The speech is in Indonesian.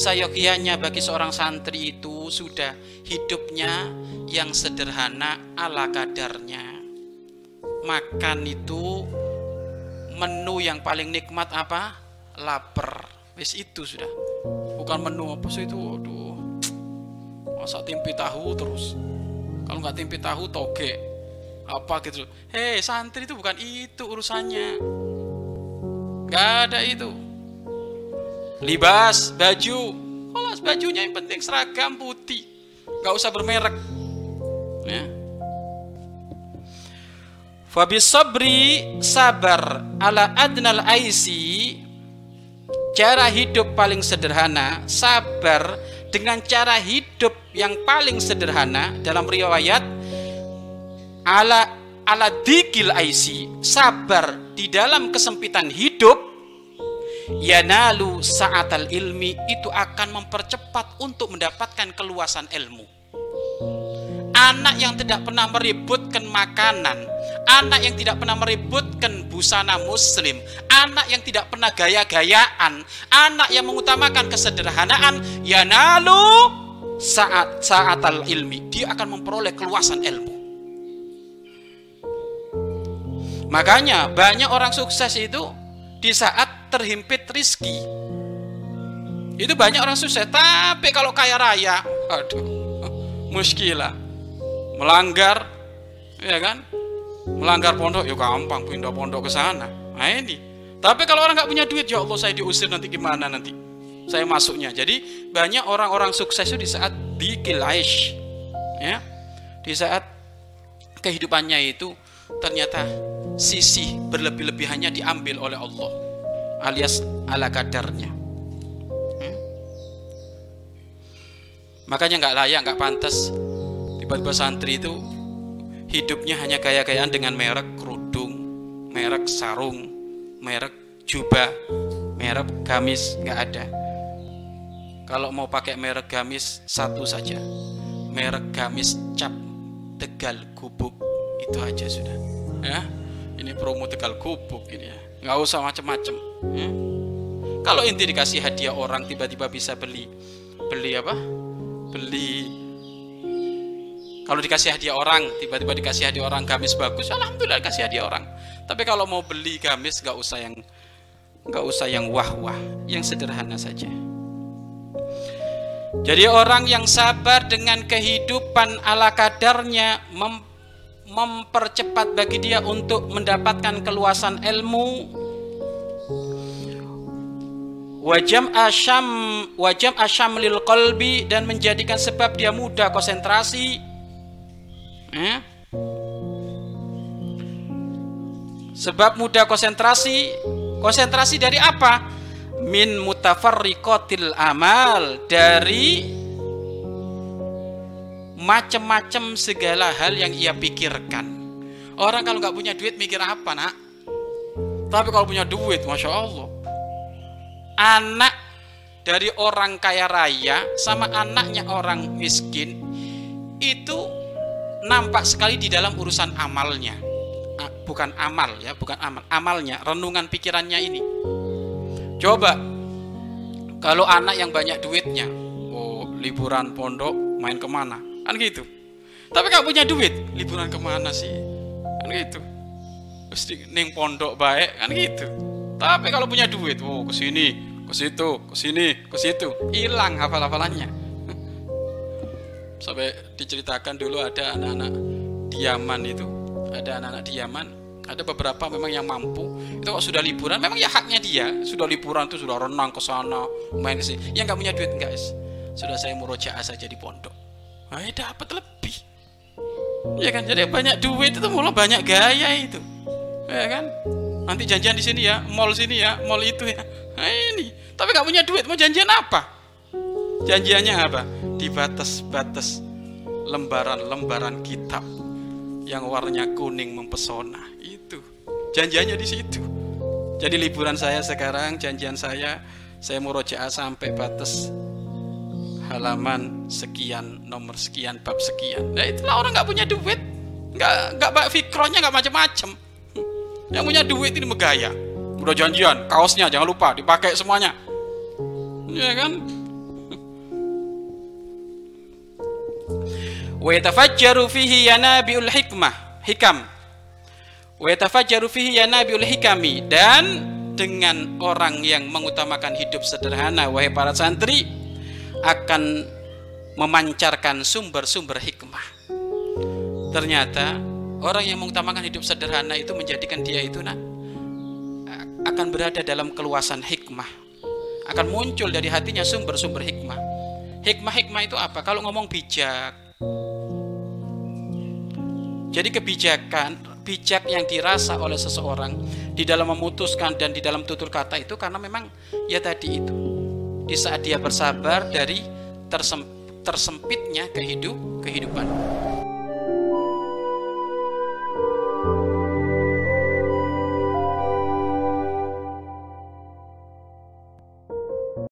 Sayogianya bagi seorang santri itu sudah hidupnya yang sederhana ala kadarnya. Makan itu menu yang paling nikmat apa? Lapar. Wis itu sudah. Bukan menu apa sih itu? Aduh. Masa tempe tahu terus. Kalau nggak tempe tahu toge. Apa gitu. Hei santri itu bukan itu urusannya. Gak ada itu libas baju kalau bajunya yang penting seragam putih nggak usah bermerek ya Fabi sabri sabar ala adnal aisi cara hidup paling sederhana sabar dengan cara hidup yang paling sederhana dalam riwayat ala ala dikil aisi sabar di dalam kesempitan hidup yanalu sa'atal ilmi itu akan mempercepat untuk mendapatkan keluasan ilmu. Anak yang tidak pernah meributkan makanan, anak yang tidak pernah meributkan busana muslim, anak yang tidak pernah gaya-gayaan, anak yang mengutamakan kesederhanaan, yanalu saat sa'atal ilmi, dia akan memperoleh keluasan ilmu. Makanya banyak orang sukses itu di saat terhimpit rizki. Itu banyak orang sukses, tapi kalau kaya raya, aduh, muskilah. Melanggar, ya kan? Melanggar pondok, ya gampang pindah pondok ke sana. Nah ini. Tapi kalau orang nggak punya duit, ya Allah saya diusir nanti gimana nanti? Saya masuknya. Jadi banyak orang-orang sukses itu di saat dikilaish, ya, di saat kehidupannya itu ternyata sisi berlebih-lebihannya diambil oleh Allah alias ala kadarnya hmm? makanya nggak layak nggak pantas tiba-tiba santri itu hidupnya hanya gaya-gayaan dengan merek kerudung merek sarung merek jubah merek gamis nggak ada. Kalau mau pakai merek gamis satu saja. Merek gamis cap tegal gubuk itu aja sudah. Ya ini promo tegal gubuk ini ya. Nggak usah macem-macem ya. kalau inti dikasih hadiah orang tiba-tiba bisa beli beli apa? Beli kalau dikasih hadiah orang tiba-tiba dikasih hadiah orang gamis bagus alhamdulillah dikasih hadiah orang. Tapi kalau mau beli gamis nggak usah yang nggak usah yang wah-wah yang sederhana saja. Jadi orang yang sabar dengan kehidupan ala kadarnya mem mempercepat bagi dia untuk mendapatkan keluasan ilmu. Wajam asyam wajam asyam lil qalbi dan menjadikan sebab dia mudah konsentrasi eh? sebab mudah konsentrasi konsentrasi dari apa min mutafarriqatil amal dari macam-macam segala hal yang ia pikirkan. Orang kalau nggak punya duit mikir apa nak? Tapi kalau punya duit, masya Allah, anak dari orang kaya raya sama anaknya orang miskin itu nampak sekali di dalam urusan amalnya. Bukan amal ya, bukan amal, amalnya, renungan pikirannya ini. Coba kalau anak yang banyak duitnya, oh liburan pondok main ke mana? kan gitu. Tapi gak punya duit liburan ke mana sih? Kan gitu. Mesti neng pondok baik kan gitu. Tapi kalau punya duit oh ke sini ke situ ke sini ke situ. Hilang hafal-hafalannya sampai diceritakan dulu ada anak-anak diaman itu. Ada anak-anak diaman ada beberapa memang yang mampu. Itu kok sudah liburan? Memang ya haknya dia. Sudah liburan tuh sudah renang ke sana main sini. Yang nggak punya duit guys. Sudah saya murojaah saja di pondok. Nah, dapat lebih. Ya kan? Jadi banyak duit itu mulai banyak gaya itu. Ya kan? Nanti janjian di sini ya mall sini ya mall itu ya. Nah, ini. Tapi nggak punya duit mau janjian apa? Janjiannya apa di batas-batas lembaran-lembaran kitab yang warnanya kuning mempesona. Itu. Janjiannya di situ. Jadi liburan saya sekarang janjian saya saya murojaah sampai batas halaman sekian nomor sekian bab sekian. Nah itulah orang nggak punya duit. Nggak nggak fikrohnya nggak macam-macam yang punya duit ini megaya. Udah janjian kaosnya jangan lupa dipakai semuanya. Ya kan wa yatafajjaru fihi yanabiul hikmah hikam wa yatafajjaru fihi yanabiul hikami dan dengan orang yang mengutamakan hidup sederhana wahai para santri akan memancarkan sumber-sumber hikmah. Ternyata orang yang mengutamakan hidup sederhana itu menjadikan dia itu nah akan berada dalam keluasan hikmah. Akan muncul dari hatinya sumber-sumber hikmah. Hikmah-hikmah itu apa? Kalau ngomong bijak jadi kebijakan bijak yang dirasa oleh seseorang di dalam memutuskan dan di dalam tutur kata itu karena memang ya tadi itu. Di saat dia bersabar dari tersem, tersempitnya kehidup kehidupan